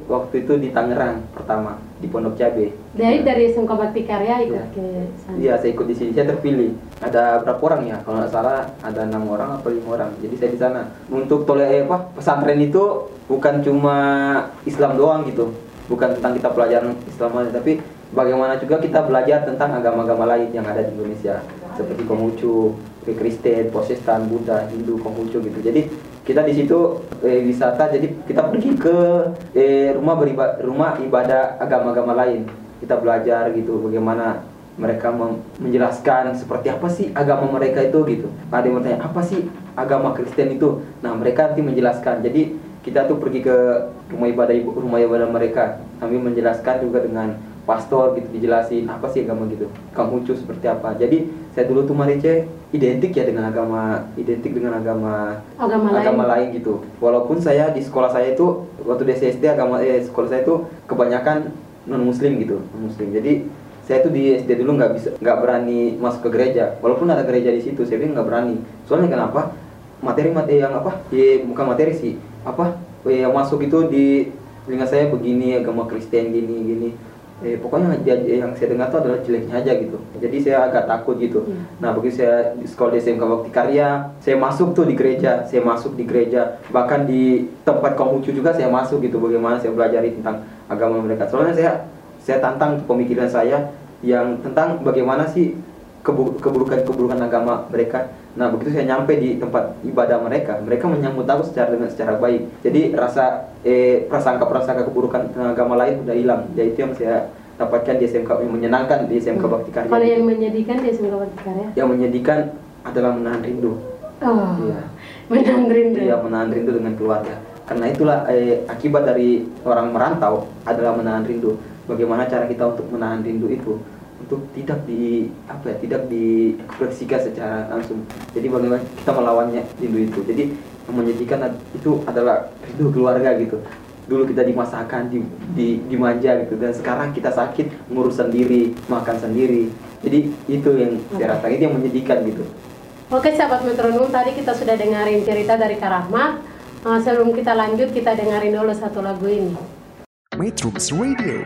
waktu itu di Tangerang pertama di Pondok Cabe. Dari dari SMK Bakti Karya ikut Iya. ke sana. Iya, saya ikut di sini. Saya terpilih. Ada berapa orang ya? Kalau nggak salah ada enam orang atau lima orang. Jadi saya di sana. Untuk tole eh, apa pesantren itu bukan cuma Islam doang gitu. Bukan tentang kita pelajaran Islam aja, tapi bagaimana juga kita belajar tentang agama-agama lain yang ada di Indonesia. Seperti Konghucu, Kristen, Protestan, Buddha, Hindu, Konghucu gitu. Jadi kita di situ eh, wisata jadi kita pergi ke eh, rumah beriba, rumah ibadah agama-agama lain. Kita belajar gitu bagaimana mereka menjelaskan seperti apa sih agama mereka itu gitu. Ada yang bertanya apa sih agama Kristen itu? Nah mereka nanti menjelaskan. Jadi kita tuh pergi ke rumah ibadah rumah ibadah mereka. Kami menjelaskan juga dengan pastor gitu dijelasin apa sih agama gitu Konghucu seperti apa jadi saya dulu tuh Marice identik ya dengan agama identik dengan agama Agama lain. agama lain gitu. Walaupun saya di sekolah saya itu waktu di SD agama eh sekolah saya itu kebanyakan non muslim gitu, non muslim. Jadi saya tuh di SD dulu nggak bisa nggak berani masuk ke gereja. Walaupun ada gereja di situ, saya bilang nggak berani. Soalnya kenapa? Materi-materi yang apa? Ya, bukan materi sih. Apa? Yang masuk itu di telinga saya begini agama Kristen gini gini. Eh, pokoknya yang saya dengar tuh adalah jeleknya aja gitu. Jadi saya agak takut gitu. Iya. Nah, begitu saya di sekolah di SMK Bakti Karya, saya masuk tuh di gereja, saya masuk di gereja, bahkan di tempat Konghucu juga saya masuk gitu. Bagaimana saya belajar tentang agama mereka. Soalnya saya saya tantang pemikiran saya yang tentang bagaimana sih keburukan-keburukan agama mereka. Nah, begitu saya nyampe di tempat ibadah mereka, mereka menyambut aku secara dengan secara baik. Jadi rasa eh prasangka-prasangka keburukan agama lain udah hilang. Jadi itu yang saya dapatkan di SMK yang menyenangkan di SMK Bakti Karya. Kalau yang menyedihkan di SMK Bakti Karya? yang menyedihkan adalah menahan rindu. Oh, Iya. menahan rindu. Iya, menahan rindu dengan keluarga. Karena itulah eh, akibat dari orang merantau adalah menahan rindu. Bagaimana cara kita untuk menahan rindu itu? Untuk tidak di apa ya, tidak diekspresikan secara langsung. Jadi bagaimana kita melawannya rindu itu. Jadi yang menyedihkan ad- itu adalah rindu keluarga gitu. Dulu kita dimasakan, di, di, dimanja gitu dan sekarang kita sakit ngurus sendiri, makan sendiri. Jadi itu yang saya rasakan itu yang menyedihkan gitu. Oke sahabat metronom, tadi kita sudah dengerin cerita dari Kak Rahmat. Eh, sebelum kita lanjut, kita dengerin dulu satu lagu ini. Metrums Radio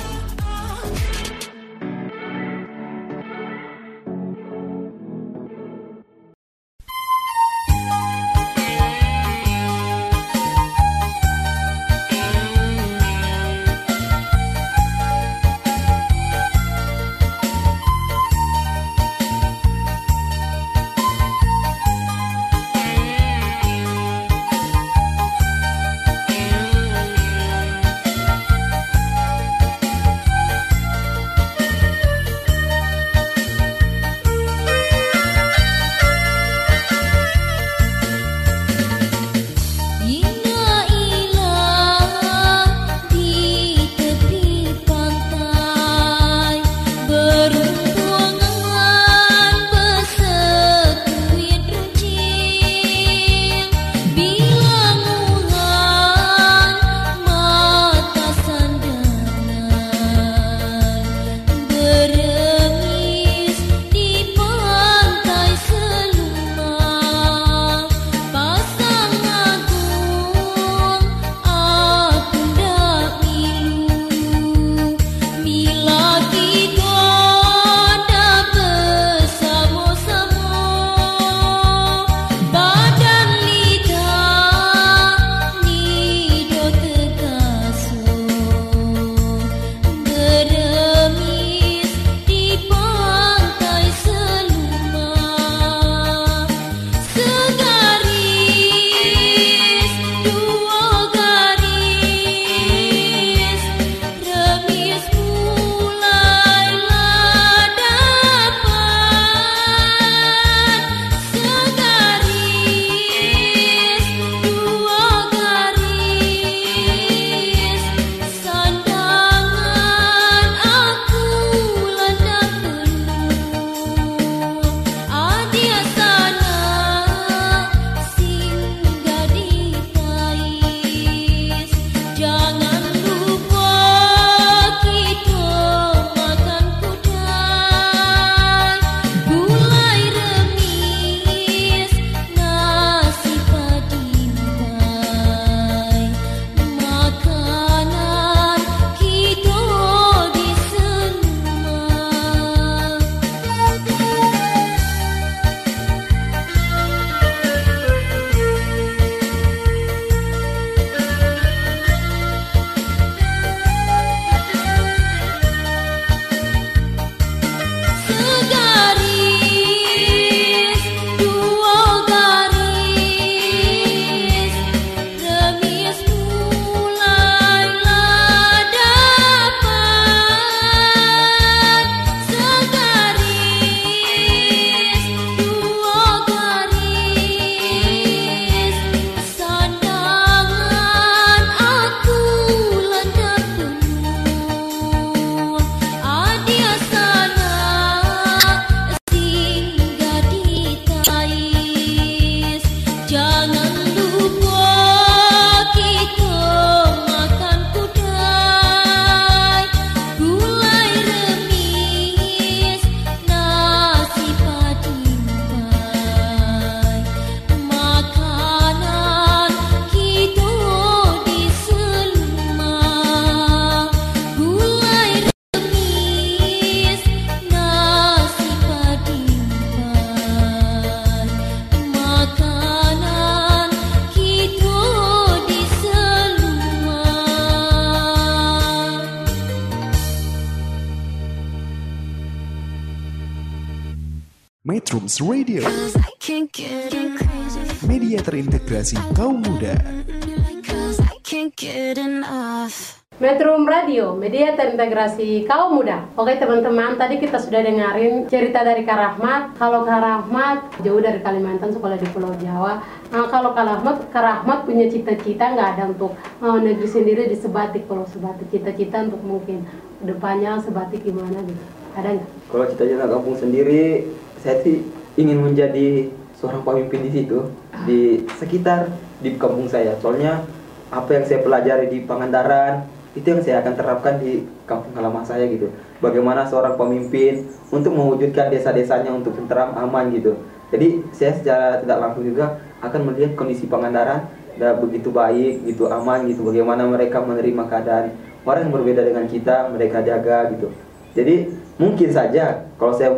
Media terintegrasi kaum muda. Oke teman-teman, tadi kita sudah dengerin cerita dari Kak Rahmat. Kalau Kak Rahmat jauh dari Kalimantan, sekolah di Pulau Jawa. Nah, kalau Kak Rahmat, Kak Rahmat punya cita-cita nggak ada untuk eh, negeri sendiri di Sebatik, Pulau Sebatik. Cita-cita untuk mungkin depannya Sebatik gimana gitu? Ada nggak? Kalau cita-cita kampung sendiri, saya sih ingin menjadi seorang pemimpin di situ, di sekitar di kampung saya. Soalnya apa yang saya pelajari di Pangandaran itu yang saya akan terapkan di kampung halaman saya gitu. Bagaimana seorang pemimpin untuk mewujudkan desa-desanya untuk tenteram aman gitu. Jadi saya secara tidak langsung juga akan melihat kondisi Pangandaran udah begitu baik gitu aman gitu bagaimana mereka menerima keadaan orang yang berbeda dengan kita mereka jaga gitu jadi mungkin saja kalau saya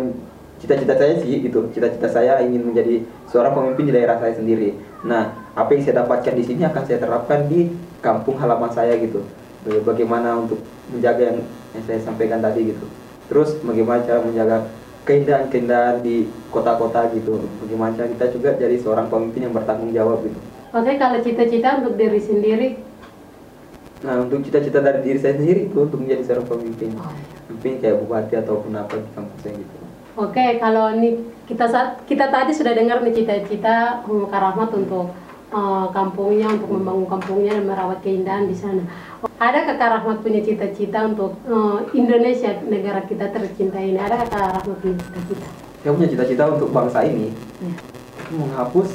cita-cita saya sih gitu cita-cita saya ingin menjadi seorang pemimpin di daerah saya sendiri nah apa yang saya dapatkan di sini akan saya terapkan di kampung halaman saya gitu bagaimana untuk menjaga yang, yang saya sampaikan tadi gitu. Terus bagaimana cara menjaga keindahan-keindahan di kota-kota gitu. Bagaimana cara kita juga jadi seorang pemimpin yang bertanggung jawab gitu. Oke, kalau cita-cita untuk diri sendiri, nah untuk cita-cita dari diri saya sendiri itu untuk menjadi seorang pemimpin. Pemimpin kayak bupati ataupun apa di kampusnya gitu. Oke kalau ini kita saat kita tadi sudah dengar nih cita-cita Kak Rahmat untuk uh, kampungnya, untuk membangun kampungnya dan merawat keindahan di sana. Ada Kak Rahmat punya cita-cita untuk uh, Indonesia, negara kita tercinta ini? Ada Kak Rahmat punya cita-cita? saya punya cita-cita untuk bangsa ini Ya. menghapus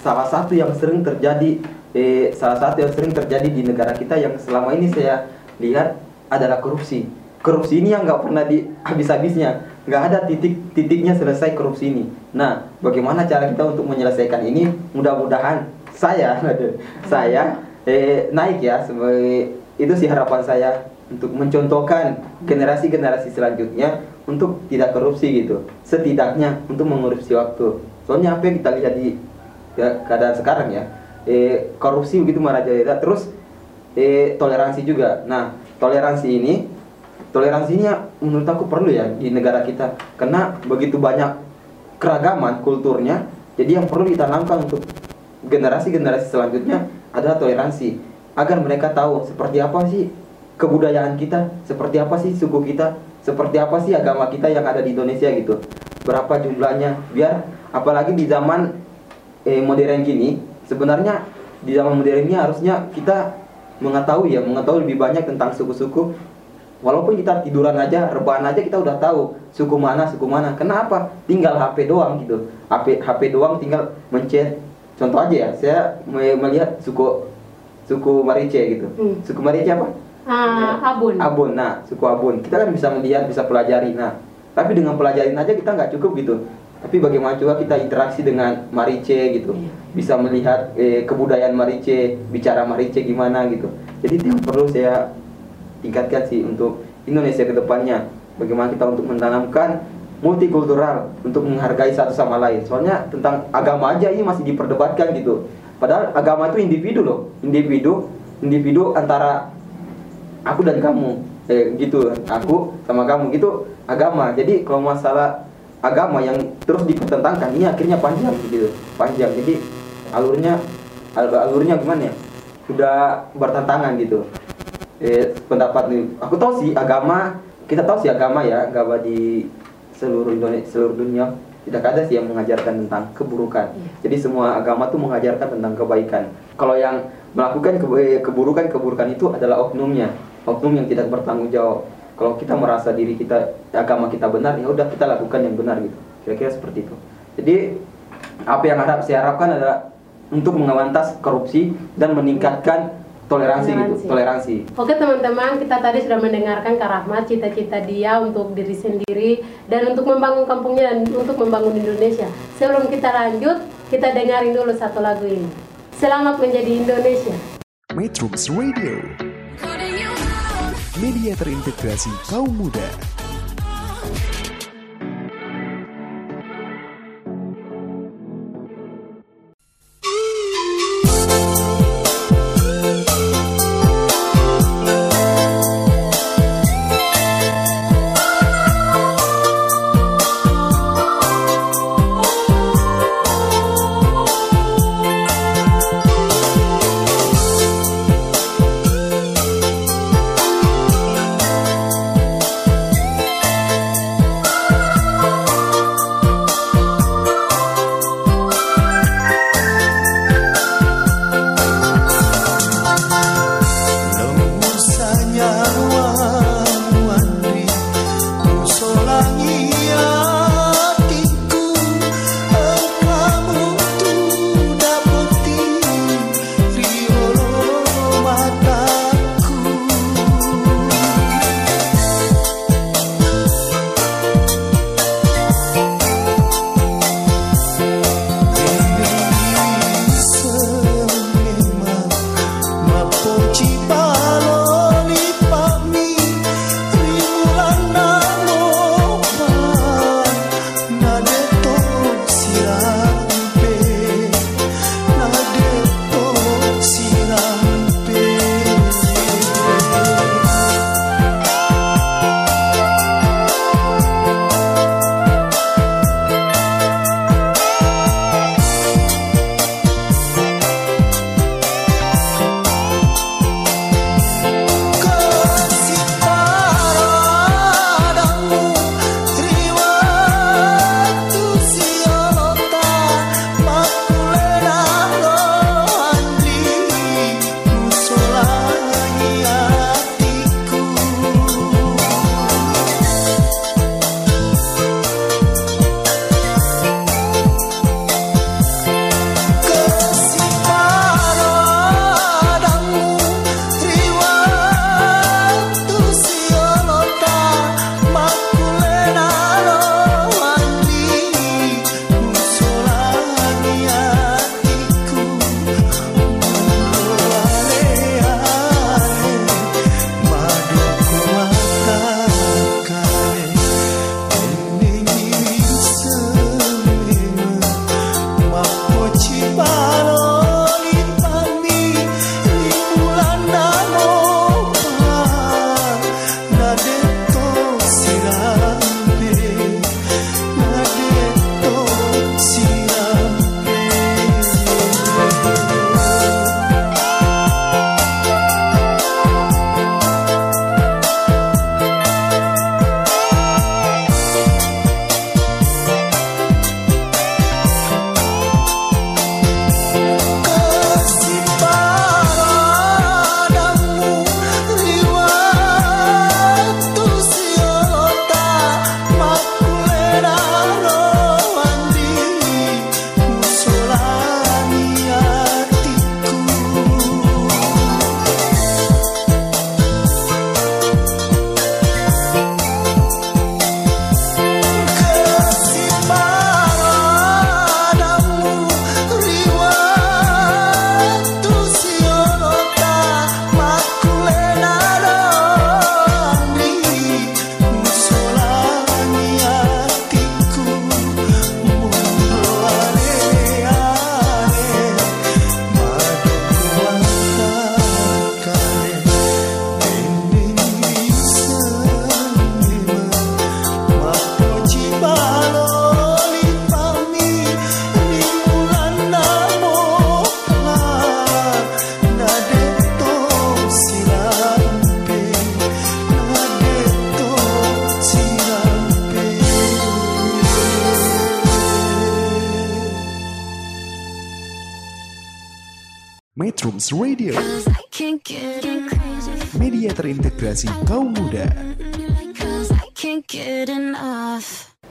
salah satu yang sering terjadi eh, salah satu yang sering terjadi di negara kita yang selama ini saya lihat adalah korupsi korupsi ini yang nggak pernah di habis-habisnya nggak ada titik-titiknya selesai korupsi ini nah bagaimana cara kita untuk menyelesaikan ini mudah-mudahan saya saya eh, naik ya sebagai itu sih harapan saya untuk mencontohkan generasi-generasi selanjutnya untuk tidak korupsi gitu. Setidaknya untuk mengurus waktu. Soalnya apa yang kita lihat di ke- keadaan sekarang ya eh, korupsi begitu merajalela terus eh, toleransi juga. Nah toleransi ini toleransinya menurut aku perlu ya di negara kita. Karena begitu banyak keragaman kulturnya jadi yang perlu ditanamkan untuk generasi-generasi selanjutnya adalah toleransi agar mereka tahu seperti apa sih kebudayaan kita, seperti apa sih suku kita, seperti apa sih agama kita yang ada di Indonesia gitu. Berapa jumlahnya biar apalagi di zaman eh, modern gini sebenarnya di zaman modern ini harusnya kita mengetahui ya, mengetahui lebih banyak tentang suku-suku Walaupun kita tiduran aja, rebahan aja kita udah tahu suku mana, suku mana. Kenapa? Tinggal HP doang gitu. HP HP doang tinggal mencet. Contoh aja ya, saya me- melihat suku suku Marice gitu. Hmm. Suku Marice apa? Ah, Abun. Abun. Nah, suku Abun. Kita kan bisa melihat, bisa pelajari. Nah, tapi dengan pelajarin aja kita nggak cukup gitu. Tapi bagaimana juga kita interaksi dengan Marice gitu. Iya. Bisa melihat eh, kebudayaan Marice, bicara Marice gimana gitu. Jadi itu yang perlu saya tingkatkan sih untuk Indonesia ke depannya. Bagaimana kita untuk menanamkan multikultural untuk menghargai satu sama lain. Soalnya tentang agama aja ini masih diperdebatkan gitu. Padahal agama itu individu loh, individu, individu antara aku dan kamu, eh, gitu. Aku sama kamu gitu agama. Jadi kalau masalah agama yang terus dipertentangkan ini akhirnya panjang gitu, panjang. Jadi alurnya al- alurnya gimana ya? Udah bertentangan gitu eh, pendapat nih aku tahu sih agama kita tahu sih agama ya agama di seluruh Indonesia seluruh dunia tidak ada sih yang mengajarkan tentang keburukan. Jadi semua agama tuh mengajarkan tentang kebaikan. Kalau yang melakukan kebe- keburukan keburukan itu adalah oknumnya oknum yang tidak bertanggung jawab. Kalau kita merasa diri kita agama kita benar ya udah kita lakukan yang benar gitu. Kira-kira seperti itu. Jadi apa yang harap saya harapkan adalah untuk mengawantas korupsi dan meningkatkan toleransi, gitu Toleransi. toleransi Oke teman-teman, kita tadi sudah mendengarkan Kak Rahmat cita-cita dia untuk diri sendiri dan untuk membangun kampungnya dan untuk membangun Indonesia. Sebelum kita lanjut, kita dengarin dulu satu lagu ini. Selamat menjadi Indonesia. Metrums Radio, media terintegrasi kaum muda.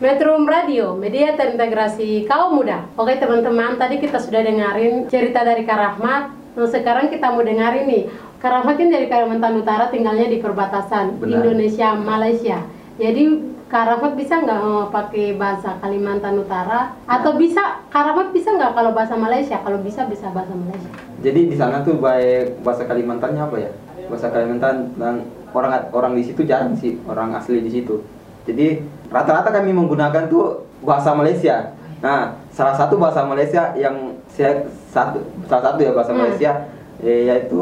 Metro Radio, media terintegrasi kaum muda. Oke teman-teman, tadi kita sudah dengerin cerita dari Kak Rahmat. Nah, sekarang kita mau dengerin nih. Kak Rahmat kan dari Kalimantan Utara tinggalnya di perbatasan Benar. Indonesia Malaysia. Jadi Kak Rahmat bisa nggak eh, pakai bahasa Kalimantan Utara? Atau bisa Kak Rahmat bisa nggak kalau bahasa Malaysia? Kalau bisa bisa bahasa Malaysia. Jadi di sana tuh baik bahasa Kalimantannya apa ya? Bahasa Kalimantan dan orang orang di situ jarang sih orang asli di situ. Jadi rata-rata kami menggunakan tuh bahasa Malaysia. Nah, salah satu bahasa Malaysia yang saya satu salah satu ya bahasa Hmm. Malaysia eh, yaitu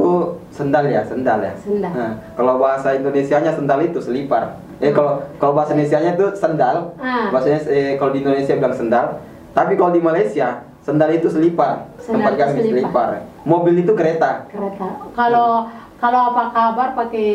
sendal ya, sendal ya. Sendal. Nah, kalau bahasa Indonesianya sendal itu selipar. Eh kalau kalau bahasa Indonesianya itu sendal. Ah. Bahasanya eh, kalau di Indonesia bilang sendal. Tapi kalau di Malaysia sendal itu selipar. Sendal Tempat itu kami selipar. selipar. Mobil itu kereta. Kereta. Kalau kalau apa kabar pakai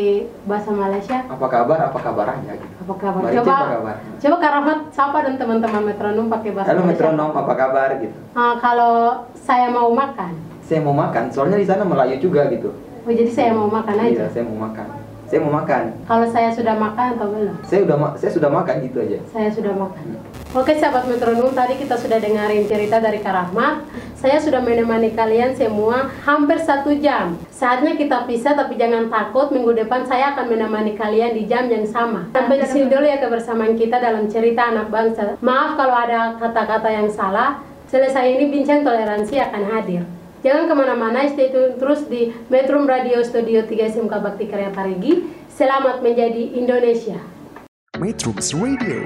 bahasa Malaysia? Apa kabar? Apa kabar aja gitu. Apa kabar? Mari, coba apa kabar? coba Kak Rahmat sapa dan teman-teman metronom pakai bahasa Halo Malaysia. metronom, apa kabar gitu. Ah, kalau saya mau makan, Saya mau makan, soalnya di sana Melayu juga gitu. oh jadi saya mau makan aja. Iya, saya mau makan. Saya mau makan. Kalau saya sudah makan atau belum? Saya udah ma- saya sudah makan gitu aja. Saya sudah makan. Oke sahabat metronom, tadi kita sudah dengarin cerita dari Kak Rahmat. Saya sudah menemani kalian semua hampir satu jam. Saatnya kita pisah, tapi jangan takut. Minggu depan saya akan menemani kalian di jam yang sama. Sampai di sini dulu ya kebersamaan kita dalam cerita anak bangsa. Maaf kalau ada kata-kata yang salah. Selesai ini bincang toleransi akan hadir. Jangan ke mana-mana, stay tune terus di Metro Radio Studio 3 SMK Bakti Karya Parigi. Selamat menjadi Indonesia. Metrums Radio,